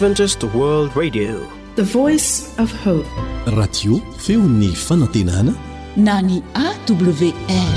Adventist World Radio, the voice of hope. Radio feony fanantenana na ny AWR.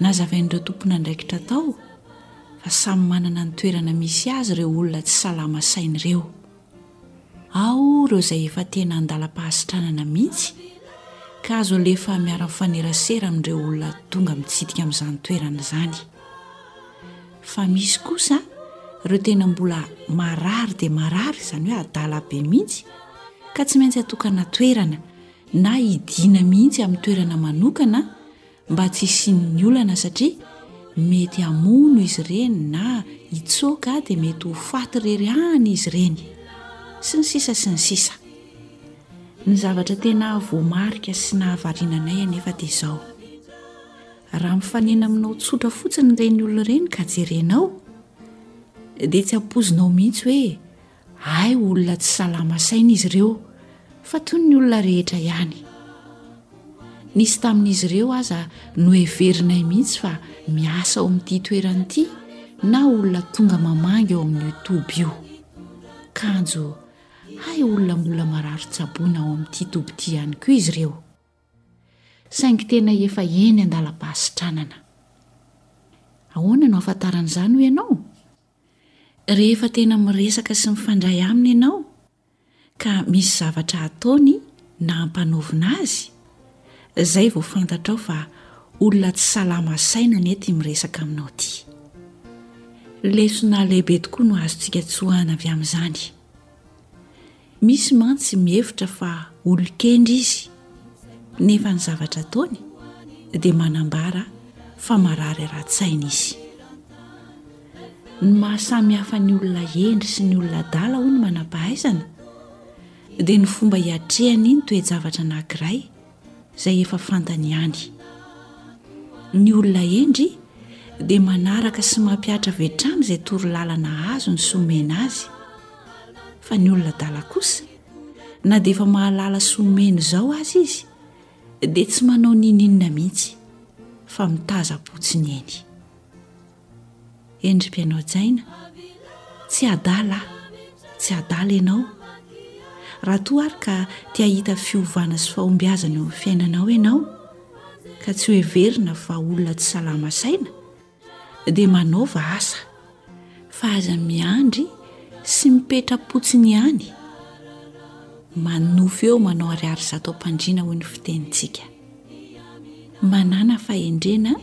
Nazavain'ireo tompon'andraikitra tao fa samy manana ny toerana misy azy ireo olona tsy salama saina ireo. Ao ireo izay efa tena an-dalam-pahasitranana mihitsy ka azo alefa miara-mifanerasera amin'ireo olona tonga mitsidika amin'izany toerana izany. Fa misy kosa ireo tena mbola marary dia marary, izany hoe adala be mihitsy, ka tsy maintsy atokana toerana na hidiana mihitsy amin'ny toerana manokana mba tsy hisian'ny olana satria mety hamono izy ireny na hitsoaka dia mety ho faty irery any izy ireny sy ny sisa sy ny sisa ny zavatra tena voamarika sy nahavariana anay anefa dia izao raha mifanena aminao tsotra fotsiny ireny olona ireny ka jerenao dia tsy ampoizinao mihitsy hoe Hay olona tsy salama saina izy ireo fa toy ny olona rehetra ihany. Nisy tamin'izy ireo aza noheverinay mihitsy fa miasa ao amin'ity toerana ity na olona tonga mamangy ao amin'io toby io. Kanjo hay olona mbola marary tsaboina ao amin'ity toby ity ihany koa izy ireo. Saingy tena efa eny an-dalam-pahasitranana. Ahoana no ahafantaran'izany hoy ianao? Rehefa tena miresaka sy mifandray aminy ianao ka misy zavatra hataony na hampanaovina azy, izay vao fantatrao fa olona tsy salama saina anie ity miresaka aminao ity. Lesona lehibe tokoa no azontsika tsoahana avy amin'izany. Misy mantsy mihevitra fa olon-kendry izy nefa ny zavatra ataony dia manambara fa marary ara-tsaina izy. Ny mahasamy hafa ny olona hendry sy ny olona adala hoy ny manam-pahaizana dia ny fomba hiatrehany ny toe-javatra anankiray. izay efa fantany ihany. Ny olona hendry dia manaraka sy mampiatra avy hatrany izay toro lalana azony sy omena azy, fa ny olona adala kosa na dia efa mahalala sy omena izao azy izy dia tsy manao ninoninona mihitsy fa mitaza-potsiny eny. Hendry Mpianao Jaina, Tsy adala aho, tsy adala ianao. Raha toa ary ka te hahita fiovana sy fahombiazana eo amin'ny fiainanao ianao, ka tsy hoheverina fa olona tsy salama saina, dia manaova asa, fa aza miandry sy mipetra-potsiny ihany. Manonofy eo manao ariary zato am-pandriana hoy ny fitenintsika. Manàna fahendrena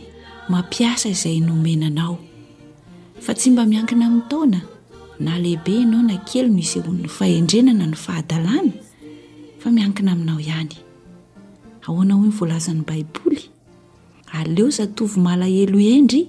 mampiasa izay nomena anao, fa tsy mba miankina amin'ny taona na lehibe ianao na kely no isehoan'ny fahendrena na ny fahadalana fa miankina aminao ihany. Ahoana hoy ny voalazan'ny Baiboly? Aleo zatovo malahelo hendry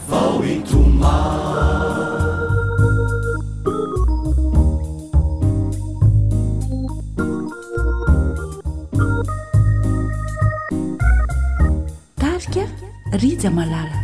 vao hitomany. Tarika Rija Malala.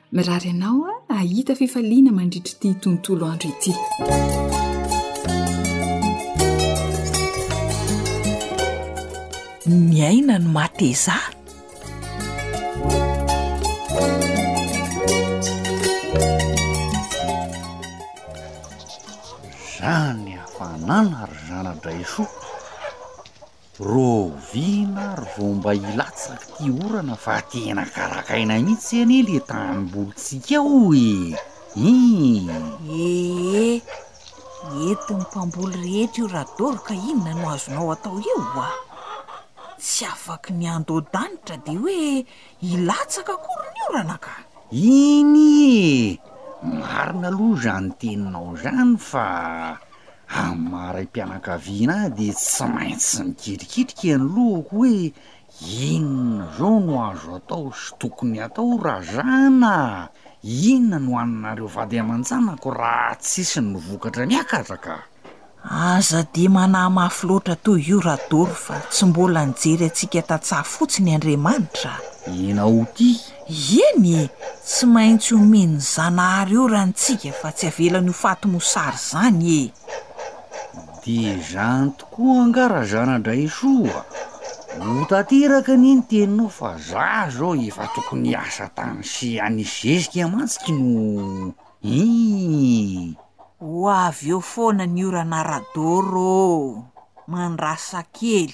Mirary anao hahita fifaliana mandritra ity tontolo andro ity. Miaina no mateza. Zany hafanana ry zana-draisoa. Rahoviana ary vao mba hilatsaka ity orana fa tena karakaina mihitsy anie ilay tanimbolintsika ao e! Hii! Ee, eto ny mpamboly rehetra io Radoro ka inona no azonao atao eo oa? Tsy afaky ny handoa-danitra dia hoe hilatsaka akory ny orana ka! Iny e! Marina aloha izany teninao izany fa Amin'ny maha raim-pianakaviana ahy dia tsy maintsy mikirikitrika ny lohako hoe inona izao no azo atao sy tokony atao raha zana a! Inona no haninareo vady aman-janako raha tsisy ny vokatra miakatra ka! Aza dia manahy mafy loatra toy io Radoro fa tsy mbola nijery antsika tantsaha fotsiny Andriamanitra a! Inona ho tia? Ieny e! tsy maintsy omen'i Zanahary eo raha nitsika fa tsy avelany ho faty mosary zany e! Dia zany tokoa angaha ra zana-draisoa? Ho tanteraka anie ny teninao fa za zao efa tokony hiasa tany sy any zezika mantsy k'no ii. Ho avy eo foana ny orana Radoro ô! Mandrasa kely.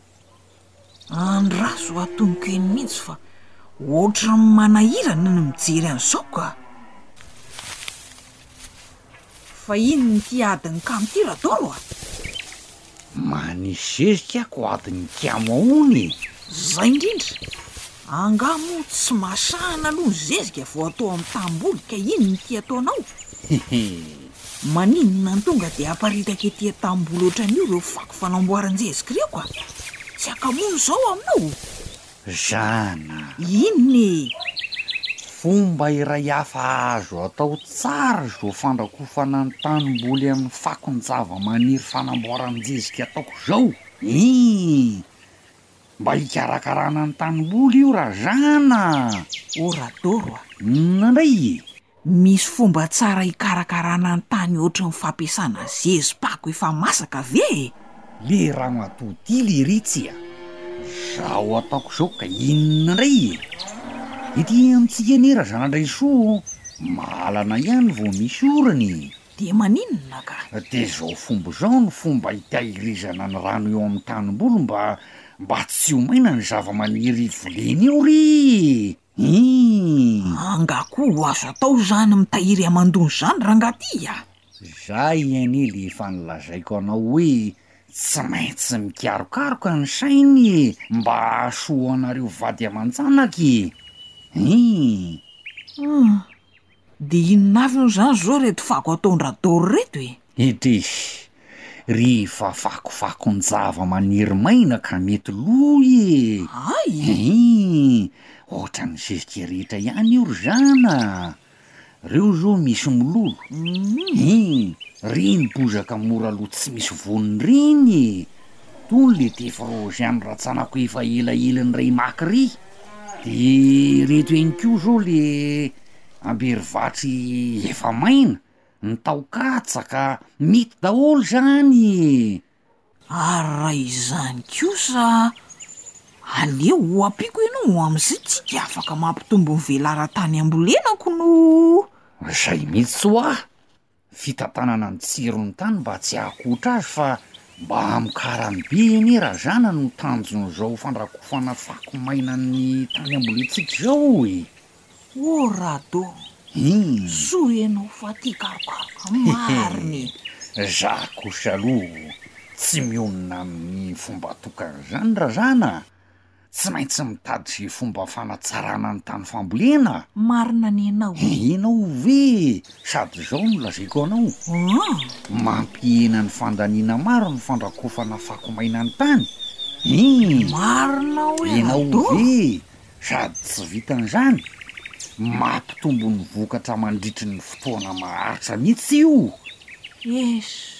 Andraso atonoko eny mihitsy fa ohatran'ny manahirana ny mijery an'izao ka. Fa inona ity adin'ny kamo ity Radoro a? Manisy zezika ako adin'ny kamo ahoana e? Zay indrindra. Angaha moa tsy masahana aloha ny zezika vao atao amin'ny tanimboly ka iny no tia ataonao? Hehe. Maninona no tonga dia aparitaka ety an-tanimboly ohatran'io ireo fako fanamboaran-jezika ireo ka? Tsy haka-mono izao aminao? Zana. Inona e? Fomba iray hafa azo atao tsara izao fandrakofana ny tanimboly amin'ny fakon-javamaniry fanamboaran-jezika ataoko izao. Ii. Mba hikarakarana ny tanimboly io ra zan a! O Radoro a! Inona indray e? Misy fomba tsara hikarakarana ny tany ohatry ny fampiasana zezy pako efa masaka ve e? Le ramatoa ty lery tsy a! Zao ataoko zao ka inona indray e? Ety amintsika anie ra Zanandraisoa o, mahalana ihany vao misy orana e! Dia maninona ka? Dia izao fomba izao no fomba hitahirizana ny rano eo amin'ny tanimboly mba mba tsy ho maina ny zavamaniry iviliana io ry ii. Angaha koa ho azo atao izany mitahiry aman-dona izany rangaha ty a! Izay anie le efa nolazaiko anao hoe tsy maintsy mikarokaroka ny sainy e, mba hahasoa anareo vady aman-janaka e! ii. Hum, Dia inona avy moa izany izao ireto fako ataon-dRadoro ireto e? Ity, Rehefa vakovankon-javamaniry maina ka mety lo e! Hay! Eeh! Ohatran'ny zezika rehetra ihany io ry zan a! Reo izao misy mololo. Eeh! Reny bozaka mora lo tsy misy voany reny e! Tony le tefirôzy an'i Ratsanako efa elaela niray maky ry! Dia ireto ihany koa izao le. Amberivatry efa maina, ny tao katsaka, mety daholo zany ee. Ary raha izany kosa aleo ho ampiako ianao ho amin'izay tsika afaka mampitombo ny velaran-tany ambolenako no. Zay mihitsy hoa, fitantanana ny tsiron'ny tany mba tsy hahakotra azy fa mba hamokarany be anie raha zany no tanjon'izao fandrakofana fako maina ny tany ambolentsika izao e oh rado hmm. soa ianao fa tia karokaroka marina e za kosa aloha tsy mionona amin'ny fomba tokan'izany raha zana tsy maintsy mitady izay fomba fanatsarana ny tany fambolena. Marina nenao. Ianao ve sady izao no lazaiko anao? An! Mampihena ny fandaniana maro ny fandrakofana fako maina ny tany. Ii! Marina oe Ianao Rado. ve sady tsy vitan'izany? Mampitombo ny vokatra mandritry ny fotoana maharitra mihitsy io. Ess!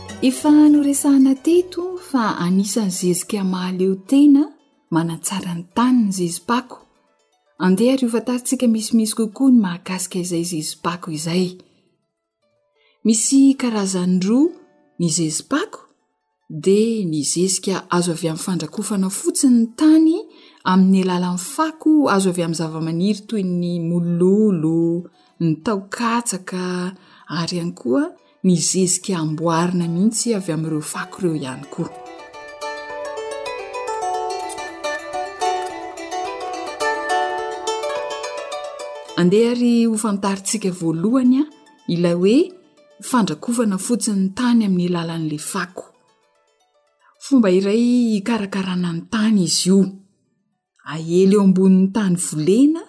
Efa noresahana teto fa anisan'ny zezika mahaleo tena manatsara ny tany ny zezi-pako. Andeha ary hofantarintsika misimisy kokoa ny mahakasika izay zezi-pako izay. Misy karazany roa ny zezi-pako dia ny zezika azo avy amin'ny fandrakofana fotsiny ny tany amin'ny alalan'ny fako azo avy amin'ny zavamaniry toy ny mololo, ny taokatsaka ary ihany koa ny zezika amboarina mihitsy avy amin'ireo fako ireo ihany koa. Andeha ary ho fantarintsika voalohany a ilay hoe fandrakovana fotsiny ny tany amin'ny lalan'la fako. Fomba iray hikarakarana ny tany izy io. Aely eo ambonin'ny tany volena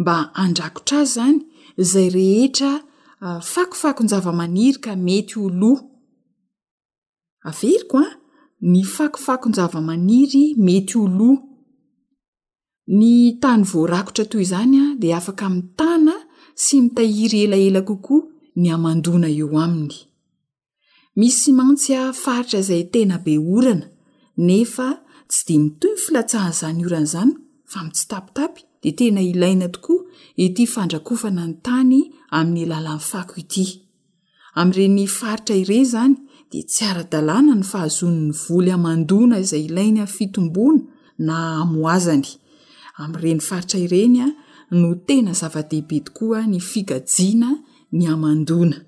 mba handrakotra azy zany zay rehetra fakofakon-javamaniry ka mety ho lo. Averiko an, ny fakofakon-javamaniry mety ho lo. Ny tany voarakotra toy izany dia afaka mitana sy mitahiry elaela kokoa ny hamandoana eo aminy. Misy mantsy faritra izay tena be orana nefa tsy dia mitohy ny filatsahan'izany orana izany fa mitsitapitapy dia tena ilaina tokoa ity fandrakofana ny tany amin'ny alalan'ny fako ity. Amin'ireny faritra ireny izany dia tsy ara-dalàna ny fahazoany ny voly hamandoana izay ilainy amin'ny fitomboana na hamohazany. Amin'ireny faritra ireny no tena zava-dehibe tokoa ny fikajiana ny hamandoana.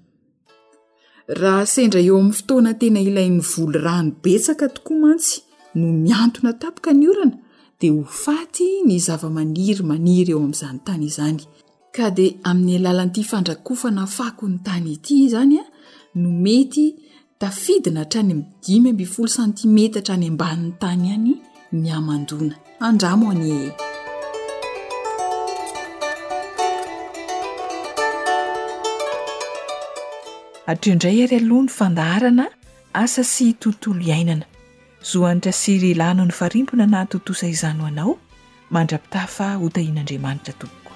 Raha sendra eo amin'ny fotoana tena ilain'ny voly rano betsaka tokoa mantsy no mihantona tampoka ny orana, dia ho faty ny zavamaniry maniry eo amin'izany tany izany. Ka dia amin'ny alalan'ity fandrakofana fako ny tany ity izany no mety tafidina hatrany amin'ny dimy ambin'ny folo santimetatra any ambanin'ny tany any, ny hamandoana. Andramo anie e! Hatreo indray ary aloha ny fandaharana Asa sy tontolo iainana. Zo Hanitra sy Rilano nifarimbona nahatontosa izany ho anao, mandra-pitafa ho tahian'Andriamanitra tompoko.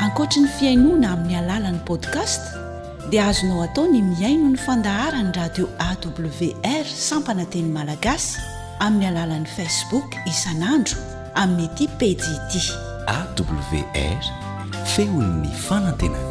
Ankoatry ny fihainoana amin'ny alalan'ny podcast, dia azonao atao ny mihaino ny fandaharan'ny Radio AWR sampana teny malagasy amin'ny alalan'ny Facebook isan'andro amin'ity pejy ity. AWR, feon'ny fanantenana.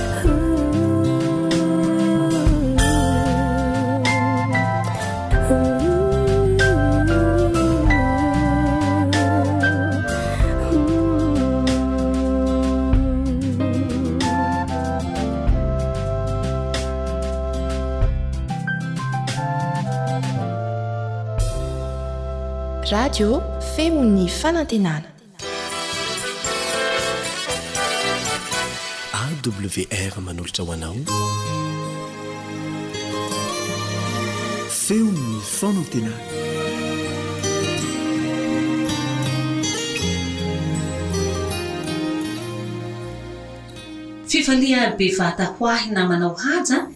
radio feon'ny fanantenana AWR manolotra ho anao feon'ny fanantenana. Fifaliana bevata ho ahy namanao haja.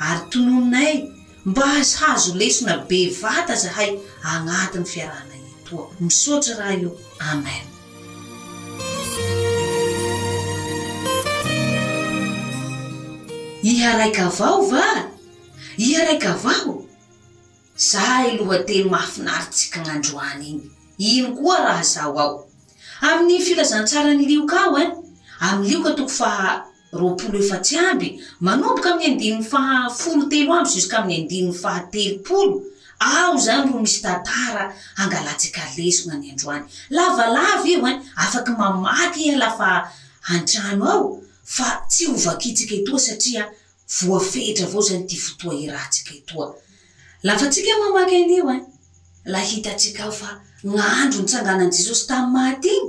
ary tononinay mba hahazo lesona bevata zahay agnatiny fiarahana etoa. Misaotra raha io. Amen. Iha raika avao va? Iha raika avao? Zay lohateny mahafinaritsikagna androany igny. Ino koa raha zaho ao? Amy ny filazantsaran'i Lioka ao ein? Amy Lioka toko faha. roapolo efatsy amby, manomboka amin'ny andininy faha folo telo amby juskamin'ny andininy faha telopolo, ao izany ro misy tantara hangalantsika lesona ny androany, lavalava io an, afaky mamaky iha la fa antrano ao fa tsy ho vakiantsika etoa satria voafetra avao izany ity fotoa iarahantsika etoa, la fa tsika mamaky an'io an, la hitantsika ao fa gn'andro nitsanganan'i Jesosy tamin'ny maty iny,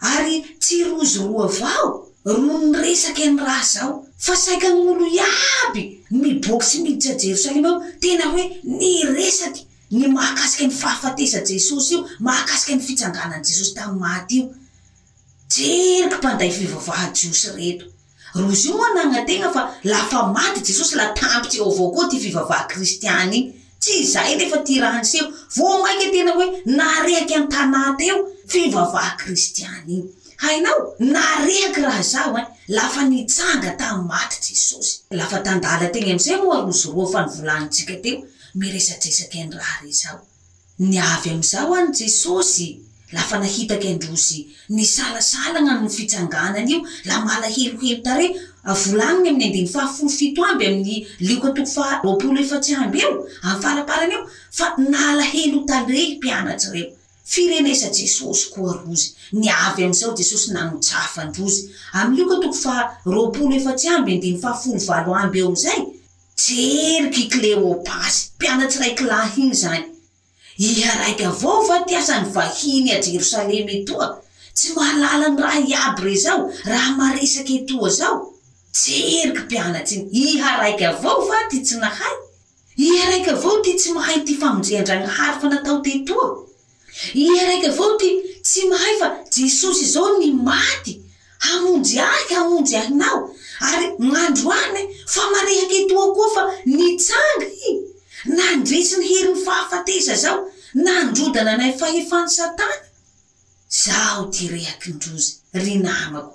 ary tsy rozy roa vao ro niresaka eny raha zao fa saika ny olo iaby miboaky sy miditra jerosalema ao tena hoe niresaky ny mahakasika ny fahafatesa jesosy io mahakasika ny fitsanganany jesosy tamy maty io jeriko mpanday fivavaha jiosy reto Rozy io moa nagnategna fa lafa maty Jesosy la tampitsy eo avao koa ty fivavaha kristiana igny, tsy zay nefa ty raha niseho, vao mainka tena hoe narehaky an-tanà teo fivavaha kristiana igny, hainao narehaky raha zaho ein, lafa nitsanga tamy maty Jesosy. Lafa tan-dala tegny amizay moa Rozy roa fa nivolagnitsika teo, miresadresaky any raha rey zaho. Ny avy amin'izao any Jesosy lafa nahitake ndrozy nisalasalagna ny fitsanganany io la malahelohelo tare a volagne amin'ny andiny faha folo fito amby amin'ny lioka toko faha roapolo efatsy amby eo am faraparany eo fa nalahelo tare i mpianatse reo firenesa Jesosy koa rozy ny avy amin'izao Jesosy nagnotsafa ndrozy amy lioka toko faha roapolo efatsy amby andiny faha folo valo amby eo amizay Jerika i Kleopasy, mpianatry raikilahy iny izany. Hiha-raika avao va ity asan'ny vahiny a Jerosalema etoa? Tsy mahalala ny raha iaby re izao, raha maresaka etoa izao? Jerika mpianatry iny, hiha-raika avao va ity tsy nahay? Hiha-raika avao ity tsy mahay ity famonjehan-dragnahary fa natao tetoa? Iha raiky avao ty tsy mahay fa Jesosy izao ny maty hamonjy ahy hamonjy ahinao ary mandro any fa marehaka etoa koa fa nitsanga i nandresy ny herin'ny fahafatesa zao nandrodana anay fahefan'i satana zaho ty rehaky ndrozy ry namako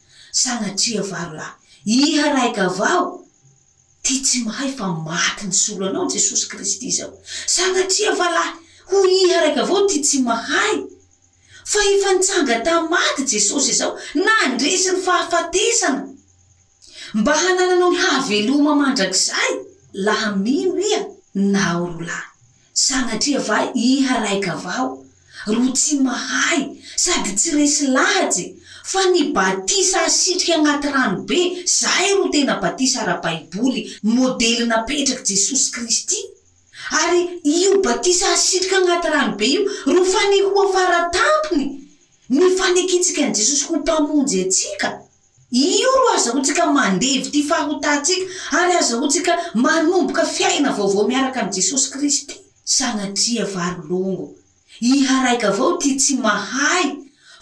Sanatria valo lahy. Iha ray gavaho ty tsy mahay fa maty nisolo anao Jesosy Kristy zao. Sanatria va lahy, hoy iha ray gavaho ty tsy mahay, fa efa nitsanga tamin'ny maty Jesosy izao, nandresy ny fahafatesana mba hanananao ny hahaveloma mandrakizay laha mino iha? Naoro lahy. Sanatria va iha raikavao ro tsy mahay sady tsy resy lahatse fa ny batisa asitrika agnaty rano be zay ro tena batisa ara-baiboly modely napetrak'i Jesosy Kristy? Ary io batisa asitrika agnaty rano be io ro fanehoa fara tampony ny fanekentsika an'i Jesosy ho Mpamonjy antsika? Io no ahazahoantsika mandevy ity faharotantsika ary ahazahoantsika manomboka fiainana vaovao miaraka amin'i Jesosy Kristy. Sanatria vary longo, iha-raika avao ity tsy mahay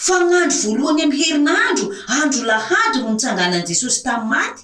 fa ny andro voalohany amin'ny herinandro, andro lahady no nitsanganan'i Jesosy tamin'ny maty.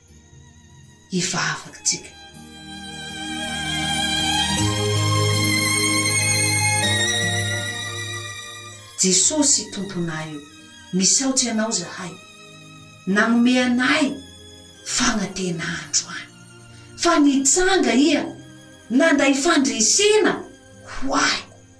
hivavaka tsika. Jesosy Tomponay o, misaotsy Anao zahay nanome anay fagnantena androany, fa nitsanga Iha nanday fandresena ho ahy.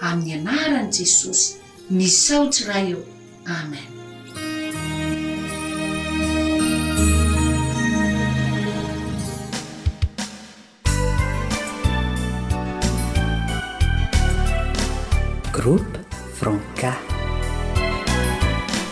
Amin'ny anaran'i Jesosy. Misaotra Ray ô. Amen. Groupe Franca.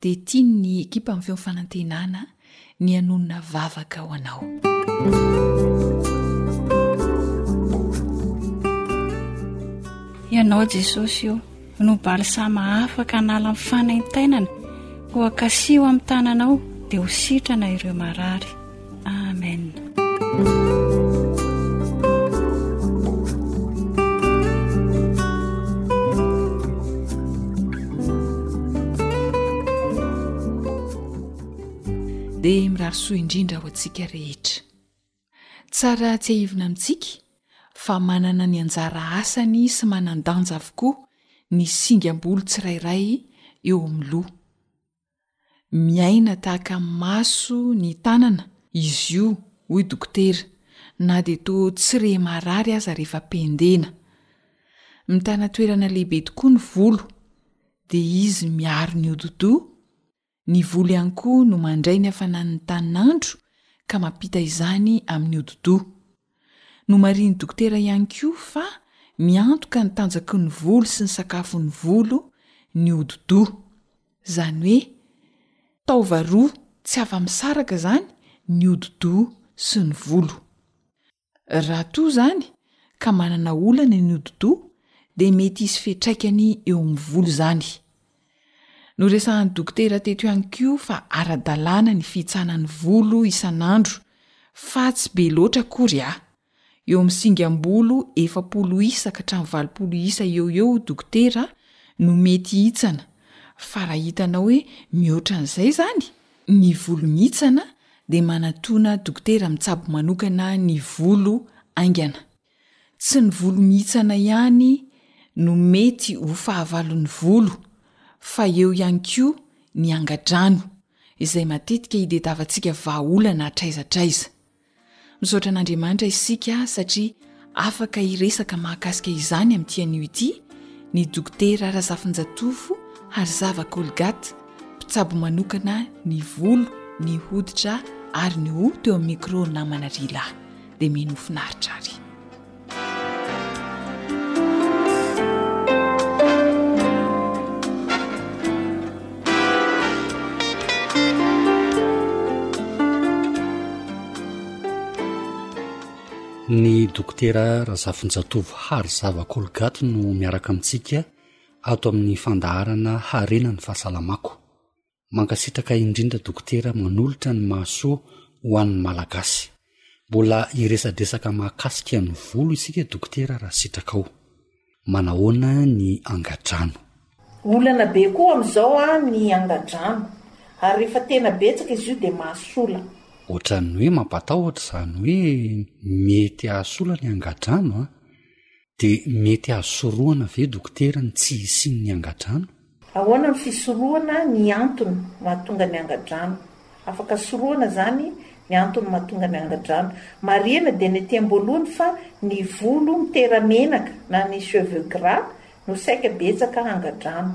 dia tian ny ekipa ny feo fanantenana ny hanonona vavaka ho anao. Ianao Jesosy o, no balsama afaka hanala ny fanaintainana, ho akasiho amin'ny tananao dia ho sitrana ireo marary. Amen. dia mirary soa indrindra ho antsika rehetra tsara tsy ahivina amintsika fa manana ny anjara asany sy manan-danja avokoa ny singam-bolo tsirairay eo amin'ny loha Miaina tahaka ny maso ny tanana izy io hoy dokotera na dia toa tsy re marary aza rehefa pendena. Mitana toerana lehibe tokoa ny volo dia izy miaro ny hodi-doha, ny volo ihany koa no mandray ny hafanan'ny tanin'andro ka mampita izany amin'ny hodi-doha. Nomarihin'ny dokotera ihany koa fa miantoka ny tanjaky ny volo sy ny sakafon'ny volo ny hodi-doha. Izany hoe taova roa tsy afa-misaraka izany ny hodi-doha sy ny volo. Raha toa izany ka manana olana ny hodi-doha dia mety hisy fiantraikany eo amin'ny volo izany. Noresahan'ny dokotera teto ihany koa fa ara-dalàna ny fihitsana ny volo isan'andro fa tsy be loatra akory a! Eo amin'ny singam-bolo efapolo isa ka hatramin'ny valopolo isa eo eo dokotera no mety hihitsana fa raha hitanao hoe mihoatra an'izay izany ny volo mihitsana dia manatona dokotera mitsabo manokana ny volo haingana. Tsy ny volo mihitsana ihany no mety ho fahavalon'ny volo fa eo ihany koa ny angadrano izay matetika idedavantsika vahaolana hatraiza hatraiza. Misaotra an'Andriamanitra isika satria afaka hiresaka mahakasika izany amin'ity anio ity ny Dokotera Razafinjatovo Harizava Colgate, mpitsabo manokana ny volo, ny hoditra ary ny hoho teo amin'ny micro namana Rila. dia mino ho finaritra ary. ny dokotera razafinjatovo hary zava kolgaty no miaraka amintsika ato amin'ny fandaharana harena ny fahasalamako Mankasitraka indrindra Dokotera manolotra ny mahasoa ho an'ny Malagasy. Mbola hiresadresaka mahakasika ny volo isika Dokotera raha sitrakao. Manahoana ny angadrano? Olana be koa amin'izao ny angadrano ary rehefa tena betsaka izy io dia mahasola. Ohatran'ny hoe mampatahotra izany hoe mety hahasola ny angadrano an! Dia mety azo sorohana ve dokotera ny tsy hisian'ny angadrano? Ahoana ny fisorohana ny antony mahatonga ny angadrano? Afaka sorohana izany ny antony mahatonga ny angadrano. Marihina dia ny aty am-boalohany fa ny volo mitera-menaka na ny cheveux gras no saika betsaka angadrano.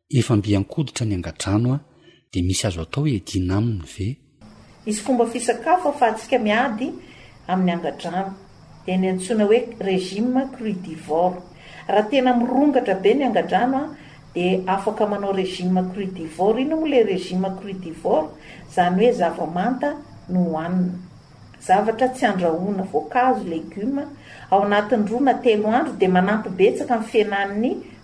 Efa mby ankoditra ny angadrano a, dia misy azo atao hiadiana aminy ve? Misy fomba fisakafo afahantsika miady amin'ny angadrano, dia ny antsoina hoe régime crudivore. Raha tena mirongatra be ny angadrano a, dia afaka manao régime crudivore. Inona moa ilay régime crudivore? Izany hoe zava-manta no hohanina. Zavatra tsy andrahoina, voankazo, légumes, ao anatin'ny roa na telo andro dia manampy betsaka amin'ny fihenan'ny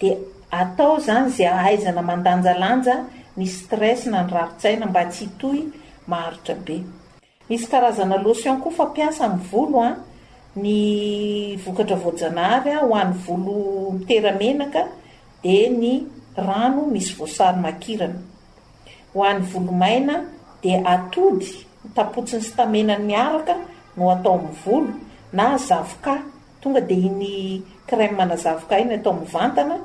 Dia atao izany izay ahaizana mandanjalanja ny stress na ny rarin-tsaina mba tsy hitohy maharitra be. Misy karazana lotion koa fampiasa amin'ny volo an, ny vokatra voajanahary an ho an'ny volo mitera-menaka dia ny rano misy voasary makirana. Ho an'ny volo maina dia atody tapotsin'ny stamena niaraka no atao amin'ny volo na zavokà. Tonga dia iny crème manazavoka iny atao mivantana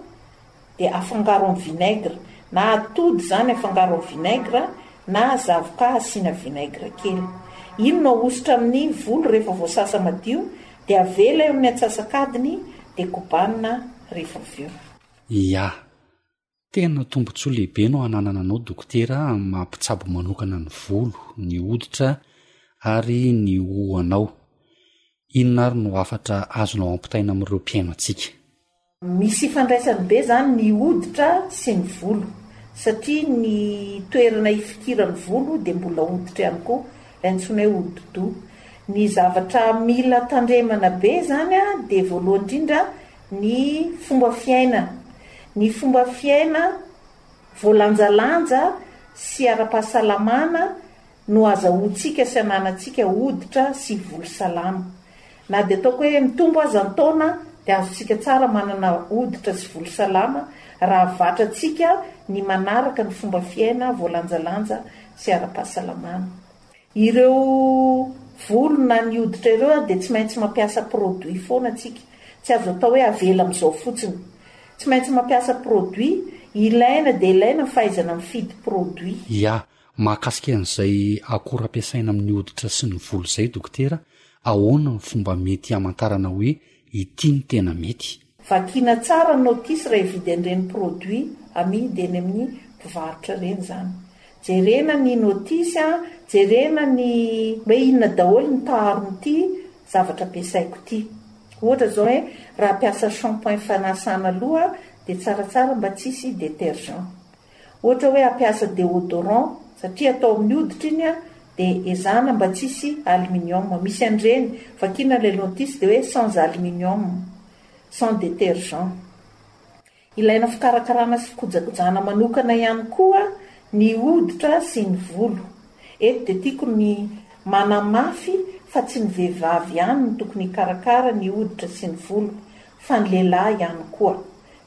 dia afangaro amin'ny vinaigre, na atody izany afangaro amin'ny vinaigre na zavoka asiana vinaigre kely. Iny no ahosotra amin'ny volo rehefa voasasa madio dia avela eo amin'ny antsasak'adiny dia kobanina rehefa avy eo. Iyaa. Tena tombontsoa lehibe no ananana anao dokotera amin'ny maha mpitsabo manokana ny volo, ny hoditra ary ny hoho anao. Inona ary no hafatra azonao ampitaina amin'ireo mpihaino antsika? Misy ifandraisany be izany ny hoditra sy ny volo satria ny toerana ifikiran'ny volo dia mbola hoditra ihany koa, ilay antsoina hoe hodi-doha. Ny zavatra mila tandremana be izany dia voalohany indrindra ny fomba fiaina, ny fomba fiaina voalanjalanja sy ara-pahasalamana no azahoantsika sy ananantsika hoditra sy volo salama. Na dia ataoko hoe mitombo aza ny taona dia azontsika tsara manana hoditra sy volo salama raha vatrantsika ny manaraka ny fomba fiaina voalanjalanja sy ara-pahasalamana. Ireo volo na ny hoditra ireo dia tsy maintsy mampiasa produit foana tsika. Tsy azo atao hoe avela amin'izao fotsiny. Tsy maintsy mampiasa produit, ilaina dia ilaina ny fahaizana mifidy produit. Ya, mahakasika an'izay akora ampiasaina amin'ny hoditra sy ny volo izay Dokotera, ahoana ny fomba mety hamantarana hoe ity no tena mety? Vakina tsara notice raha hividy an'ireny produit amidy eny amin'ny mpivarotra ireny izany. Jerena ny notice an, jerena ny hoe inona daholo ny taharon'ity zavatra ampiasaiko ity. Ohatra izao hoe raha hampiasa shampoing fanasana loha dia tsaratsara mba tsy hisy détergent. Ohatra hoe hampiasa déodorant satria atao amin'ny hoditra iny an, dia ezahana mba tsy hisy aluminium. Misy an'ireny, vakiana ilay notice dia hoe sans aluminium, sans détergent. Ilaina fikarakarana sy fikojakojana manokana ihany koa ny hoditra sy ny volo. Eto dia tiako ny manamafy fa tsy ny vehivavy ihany no tokony hikarakara ny hoditra sy ny volo fa ny lehilahy ihany koa.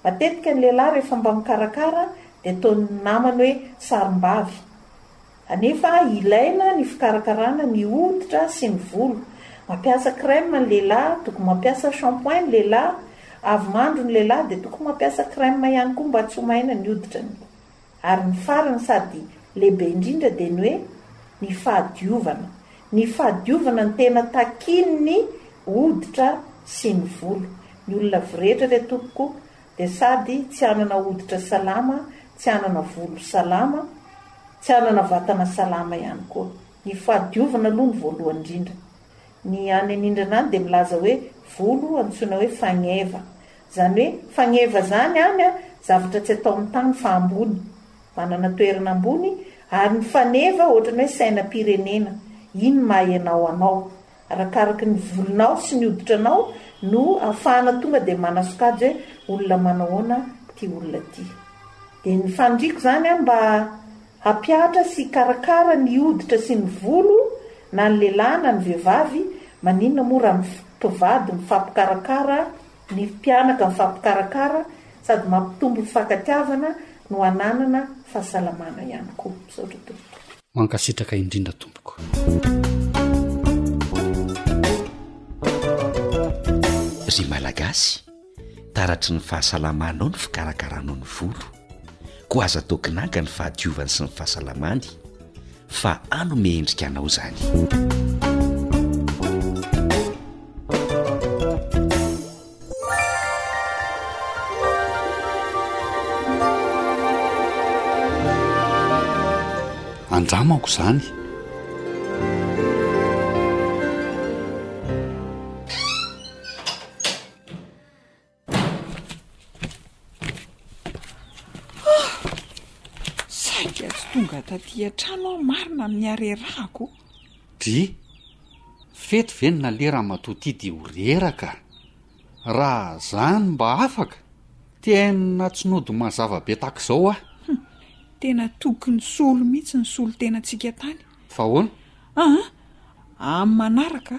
Matetika ny lehilahy rehefa mba mikarakara dia ataon'ny namany hoe sarimbavy. Anefa ilaina ny fikarakarana ny hoditra sy ny volo. Mampiasa crème ny lehilahy, tokony mampiasa shampoing ny lehilahy, avy mandro ny lehilahy dia tokony mampiasa crème ihany koa mba tsy ho maina ny hoditrany. Ary ny farany sady lehibe indrindra dia ny hoe ny fahadiovana. Ny fahadiovana ny tena takian'ny hoditra sy ny volo. Ny olona viretra re tompoko dia sady tsy hanana hoditra salama, tsy hanana volo salama, tsy hanana vatana salama ihany koa. Ny fahadiovana aloha no voalohany indrindra. Ny any anindrana any dia milaza hoe volo antsoina hoe fagneva. Zany hoe fagneva zany any a zavatra tsy ataon'ny tany fa ambony. Manana toerana ambony ary ny faneva otrany hoe saina pirenena. Iny maha enao anao. Arakaraky ny volonao sy ny hoditra anao no afahana tonga dia manasokajy hoe olona manahoana ty olona ty. Dia ny faniriako zany a mba Hampihatra sy hikarakara ny hoditra sy ny volo na ny lehilahy na ny vehivavy, maninona moa raha ny mpivady mifampikarakara, ny mpianaka mifampikarakara sady mampitombo fifankatiavana no hananana fahasalamana ihany koa. Misaotra tompoko. Mankasitraka indrindra tompoko. Ry Malagasy. Taratry ny fahasalamanao ny fikarakaranao ny volo, koa aza atao kinanga ny fahadiovany sy ny fahasalamany fa hanome endrika anao izany. andramako izany Saika tsy tonga taty an-trano aho marina amin'ny harerahako. Dry, fety ve ny naleha ramatoa ity dia ho reraka? Raha zany mba afaka? Tena tsy nody mazava be tak'izao aho. Hum, tena toky ny solo mihitsy ny solo-tenantsika tany. Fa ahoana? Aa, amin'ny manaraka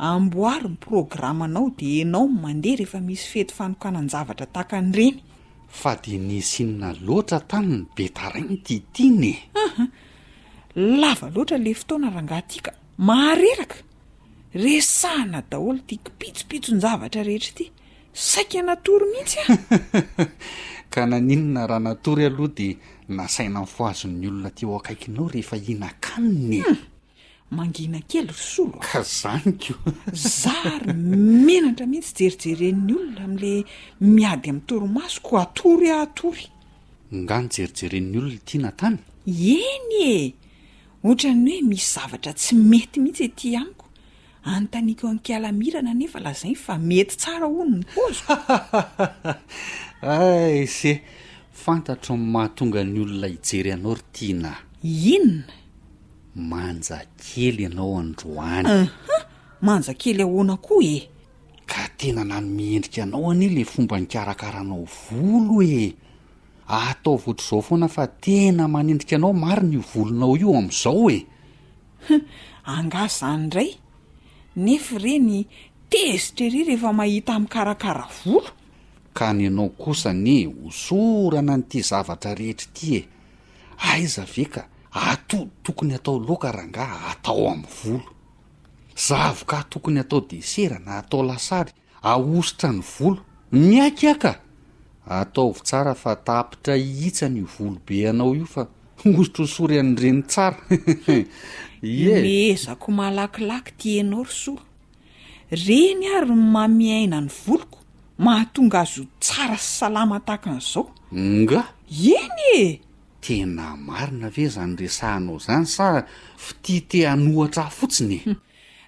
Amboary ny programanao dia enao no mandeha rehefa misy fety fanokanan-javatra tahaka an'ireny. Fa dia nisy inona loatra tany ny be tarain'i Titine e? Aha! Lava loatra ilay fotoana rangaha ity ka! Mahareraka! Resahina daholo ity kipitsopitson-javatra rehetra ity. Saika natory mihitsy aho! Ka naninona raha natory aloha dia nasaina nifohazo ny olona teo akaikinao rehefa hihinan-kanina e? Hum! Mangina kely ry solo a. Ka zany ko. Za ary menatra mihitsy jerijeren'ny olona amin'le miady amin'ny torimaso ko atory ah atory. Nga nijerijeren'ny olona ity Nathan? Eny e! Ohatran'ny hoe misy zavatra tsy mety mihitsy ety amiko. Anontaniako an'Inkala Mirana nefa lazainy fa mety tsara hono ny poziko. Ay se, fantatro ny mahatonga ny olona hijery anao ry Tiana a. Inona? Manja kely ianao androany. Aha! Manja kely ahoana koa e? Ka tena nanome endrika anao anie ilay fomba nikarakaranao volo e! Ataovy ohatr'izao foana fa tena manendrika anao marina io volonao io amin'izao e! Hum, angaha izany indray? Nefa ireny tezitra ery rehefa mahita mikarakara volo. Ka ny anao kosa anie hosorana an'ity zavatra rehetra ity e! Aiza ve ka atody tokony atao laoka rangaha atao amin'ny volo. Zavoka tokony atao desera na atao lasary ahosotra ny volo. Miaiky aho ka! Ataovy tsara fa tapitra hihitsany io volo be anao io fa hosotrosory an'ireny tsara. Ie. Nomehezako malakilaky ty enao ry soa. Reny ary no maha-miha aina ny voloko, mahatonga azy ho tsara sy salama tahaka an'izao. Nga! Eny e! Tena marina ve izany resahanao izany sa fitia te hanohatra ahy fotsiny e?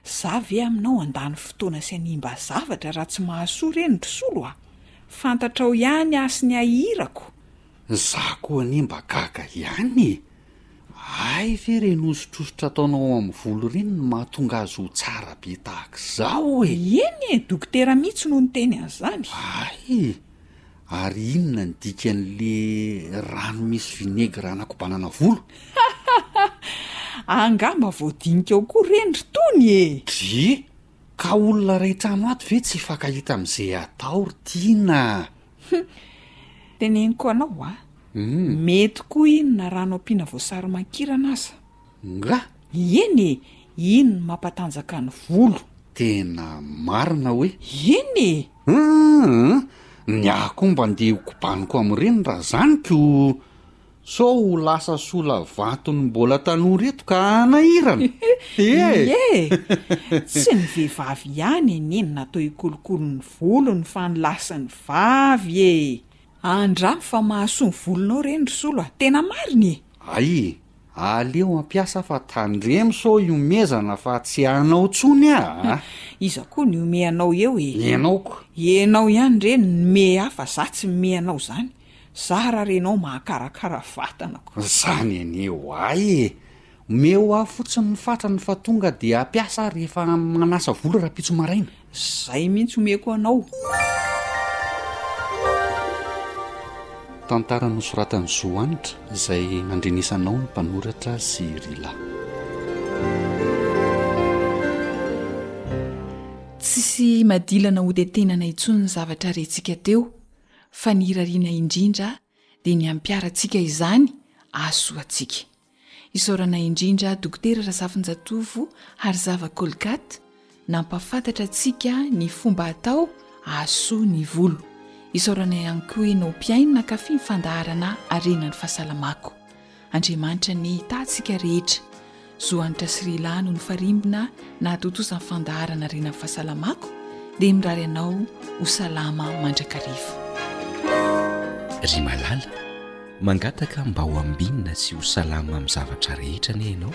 Za ve aminao handany fotoana sy hanimba zavatra raha tsy mahasoa re ny mpisolo a! Fantatrao ihany aho sy ny hahirako! Za koa anie mba gaga ihany e! Hay ve reny osotrosotra ataonao ao amin'ny volo ireny no mahatonga azy ho tsara be tahak'izao e! Eny e, dokotera mihitsy no niteny an'izany. Hay! Ary inona ny dikan'le rano misy vinaigre anakobanana volo? Hahahahha! Angamba voadinika ao koa reny ry Tony e! Dry! Ka olona ray trano ato ve tsy hifankahita amin'izay atao ry Tiana a! Hum! Teneniko anao a! Mety koa iny na rano ampiana voasary mankirana aza. Nga! Eny e! Iny no mampatanjaka ny volo. Tena marina hoe! Eny e! Hum! Ny ahy koa mba ndeha ho kobaniko amin'ireny raha zany ko! Sao ho lasa sola vanton'ny mbola tanora eto ka hanahirana? Ie! Ie! Tsy ny vehivavy ihany anie no natao hikolokolo ny volony fa ny lahy sy ny vavy ee! Andramo fa mahasoa ny volonao ireny ry solo a! Tena marina e! Ay! Aleo hampiasa fa tandremo sao ihomezana fa tsy hanao tsony aho a! Iza koa nihomehy anao eo e! Ianao ko! Ianao ihany re no nimehy ahy fa za tsy mimehy anao zany! Zah raha renao mahakarakara vatana ko. Zany anie oay e! Omeo aho fotsiny ny fatrany fa tonga dia hampiasa aho rehefa manasa volo rahampitso maraina. Zay mihintsy omeko anao. Tantara nosoratan'i Zohanitra izay nandrenesanao ny mpanoratra sy Rila. Tsisy madilana hotetenana intsony ny zavatra rentsika teo. fa ny irariana indrindra dia ny hampiharantsika izany ahasoa antsika. Isaorana indrindra Dokotera Razafinjatovo Harizava Colgate nampahafantatra antsika ny fomba atao ahasoa ny volo. Isaorana ihany koa enao mpihaino nankafy ny fandaharana Harena ny fahasalamako. Andriamanitra ny tahantsika rehetra. Zo hanitra sy r'Ilah no nifarimbona nahatontosan'ny fandaharana Renan'ny Fahasalamako dia mirary anao ho salama mandrakariva. Ry malala, mangataka mba ho ambinina sy ho salama amin'ny zavatra rehetra anie ianao.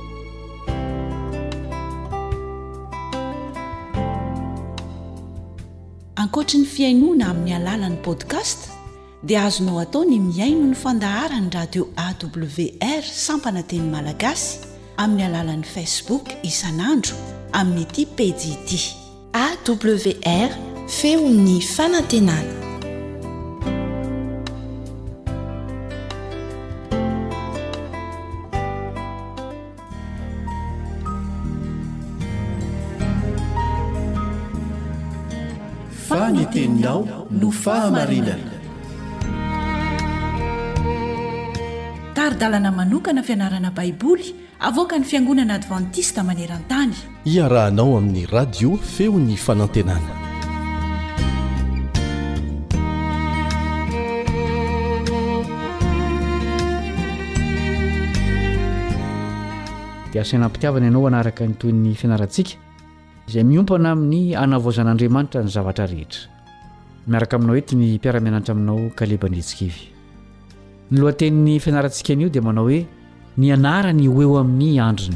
Ankoatry ny fihainoana amin'ny alalan'ny podcast dia azonao atao ny mihaino ny fandaharan'ny radio awr sampana teny malagasy amin'ny alalan'ny facebook isan'andro amin'ity pejy ity AWR, Feon'ny Fanantenana. Fa ny teninao no fahamarinana. Tari-dalana manokana fianarana Baiboly Avoakan'ny Fiangonana Advantista maneran-tany. Iarahanao amin'ny Radio Feon'ny Fanantenana. Dia asaina am-pitiavana ianao hanaraka ny toy ny fianarantsika izay miompana amin'ny hanavaozan'Andriamanitra ny zavatra rehetra. Miaraka aminao eto ny mpiara-mianatra aminao Kaleba Andriantsikivy. Ny lohatenin'ny fianarantsika anio dia manao hoe ny anarany ho eo amin'ny andriny.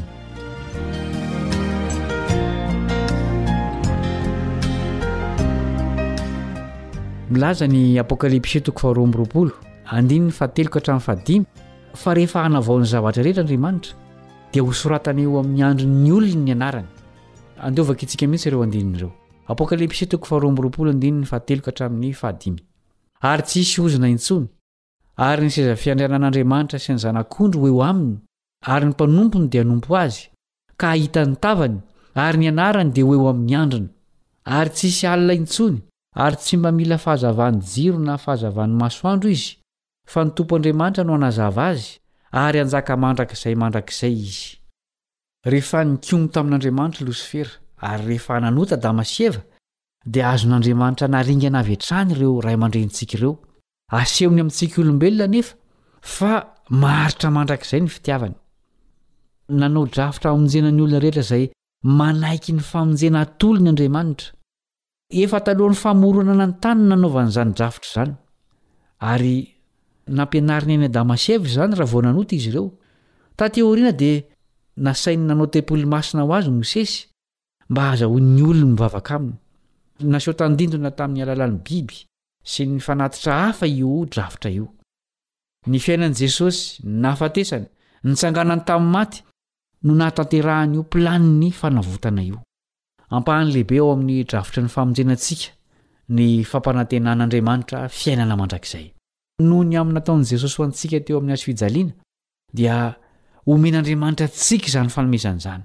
Milaza ny Apokalypsy toko faharoa amby roapolo andininy fahateloka hatramin'ny fahadimy fa rehefa hanavao ny zavatra rehetra Andriamanitra dia ho soratana eo amin'ny andrin'ny olony ny anarany. Andeo vakintsika mihitsy ireo andininy ireo. Apokalypsy toko faharoa amby roapolo andininy fahateloka hatramin'ny fahadimy. Ary tsy hisy ozona intsony. Ary ny seza fiandrianan'Andriamanitra sy ny Zanak'ondry ho eo aminy, ary ny mpanompony dia hanompo azy, ka hahita ny tavany, ary ny anarany dia ho eo amin'ny andriny. Ary tsy hisy alina intsony, ary tsy mba mila fahazavan'ny jiro na fahazavan'ny masoandro izy, fa ny Tompo Andriamanitra no hanazava azy, ary hanjaka mandrakizay mandrakizay izy. Rehefa nikomy tamin'Andriamanitra Losifera, ary rehefa nanota Adama sy Eva, dia azon'Andriamanitra naringana avy hatrany ireo ray aman-drenintsika ireo. Asehony amintsika olombelona anefa fa maharitra mandrakizay ny fitiavany. Nanao drafitra hamonjena ny olona rehetra izay manaiky ny famonjena atolony Andriamanitra. Efa talohan'ny famoronana ny tany no nanaovany izany drafitra izany, ary nampianariny an'i Adama sy Eva izany raha vao nanota izy ireo. Tatỳ aoriana dia nasainy nanao tempoly masina ho azy Mosesy, mba hahazahoan'ny olony mivavaka aminy. Naseho tandindona tamin'ny alalan'ny biby sy ny fanatitra hafa io drafitra io. Ny fiainan'i Jesosy, ny nahafatesany, ny nitsanganany tamin'ny maty no nahatanterahan'io planin'ny fanavotana io. Ampahany lehibe ao amin'ny drafitry ny famonjena antsika ny fampanantenan'Andriamanitra fiainana mandrakizay. Noho ny amy nataon'i Jesosy ho antsika teo amin'ny hazo fijaliana, dia omen'Andriamanitra antsika izany fanomezana izany.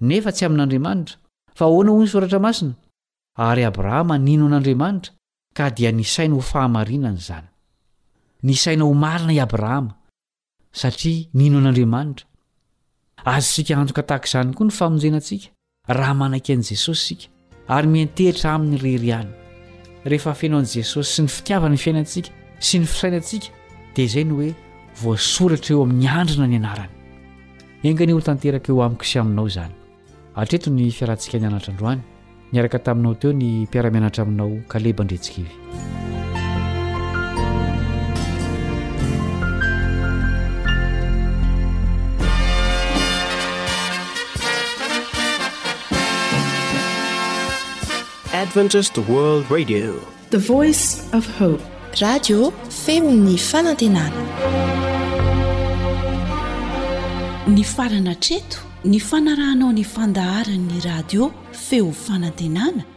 nefa tsy amin'Andriamanitra, fa ahoana hoy ny Soratra Masina? Ary Abrahama nino an'Andriamanitra, ka dia nisaina ho fahamarinana izany. Nisaina ho marina i Abrahama, satria nino an'Andriamanitra. Azontsika antoka tahaka izany koa ny famonjena antsika, raha manaiky an'i Jesosy isika. ary miantehitra aminy irery ihany. Rehefa feno an'i Jesosy sy ny fitiavany ny fiainantsika sy ny fisainantsika dia izay no hoe voasoratra eo amin'ny andrina ny anarany. Enganie ho tanteraka eo amiko sy aminao izany. Hatreto ny fiarahantsika nianatra androany. Niaraka taminao teo ny mpiara-mianatra aminao Kaleba Andriantsikivy. Adventist World Radio. The Voice of Hope. Radio Femon'ny Fanantenana. Ny farana treto ny fanarahanao ny fandaharan'ny radio Feo Fanantenana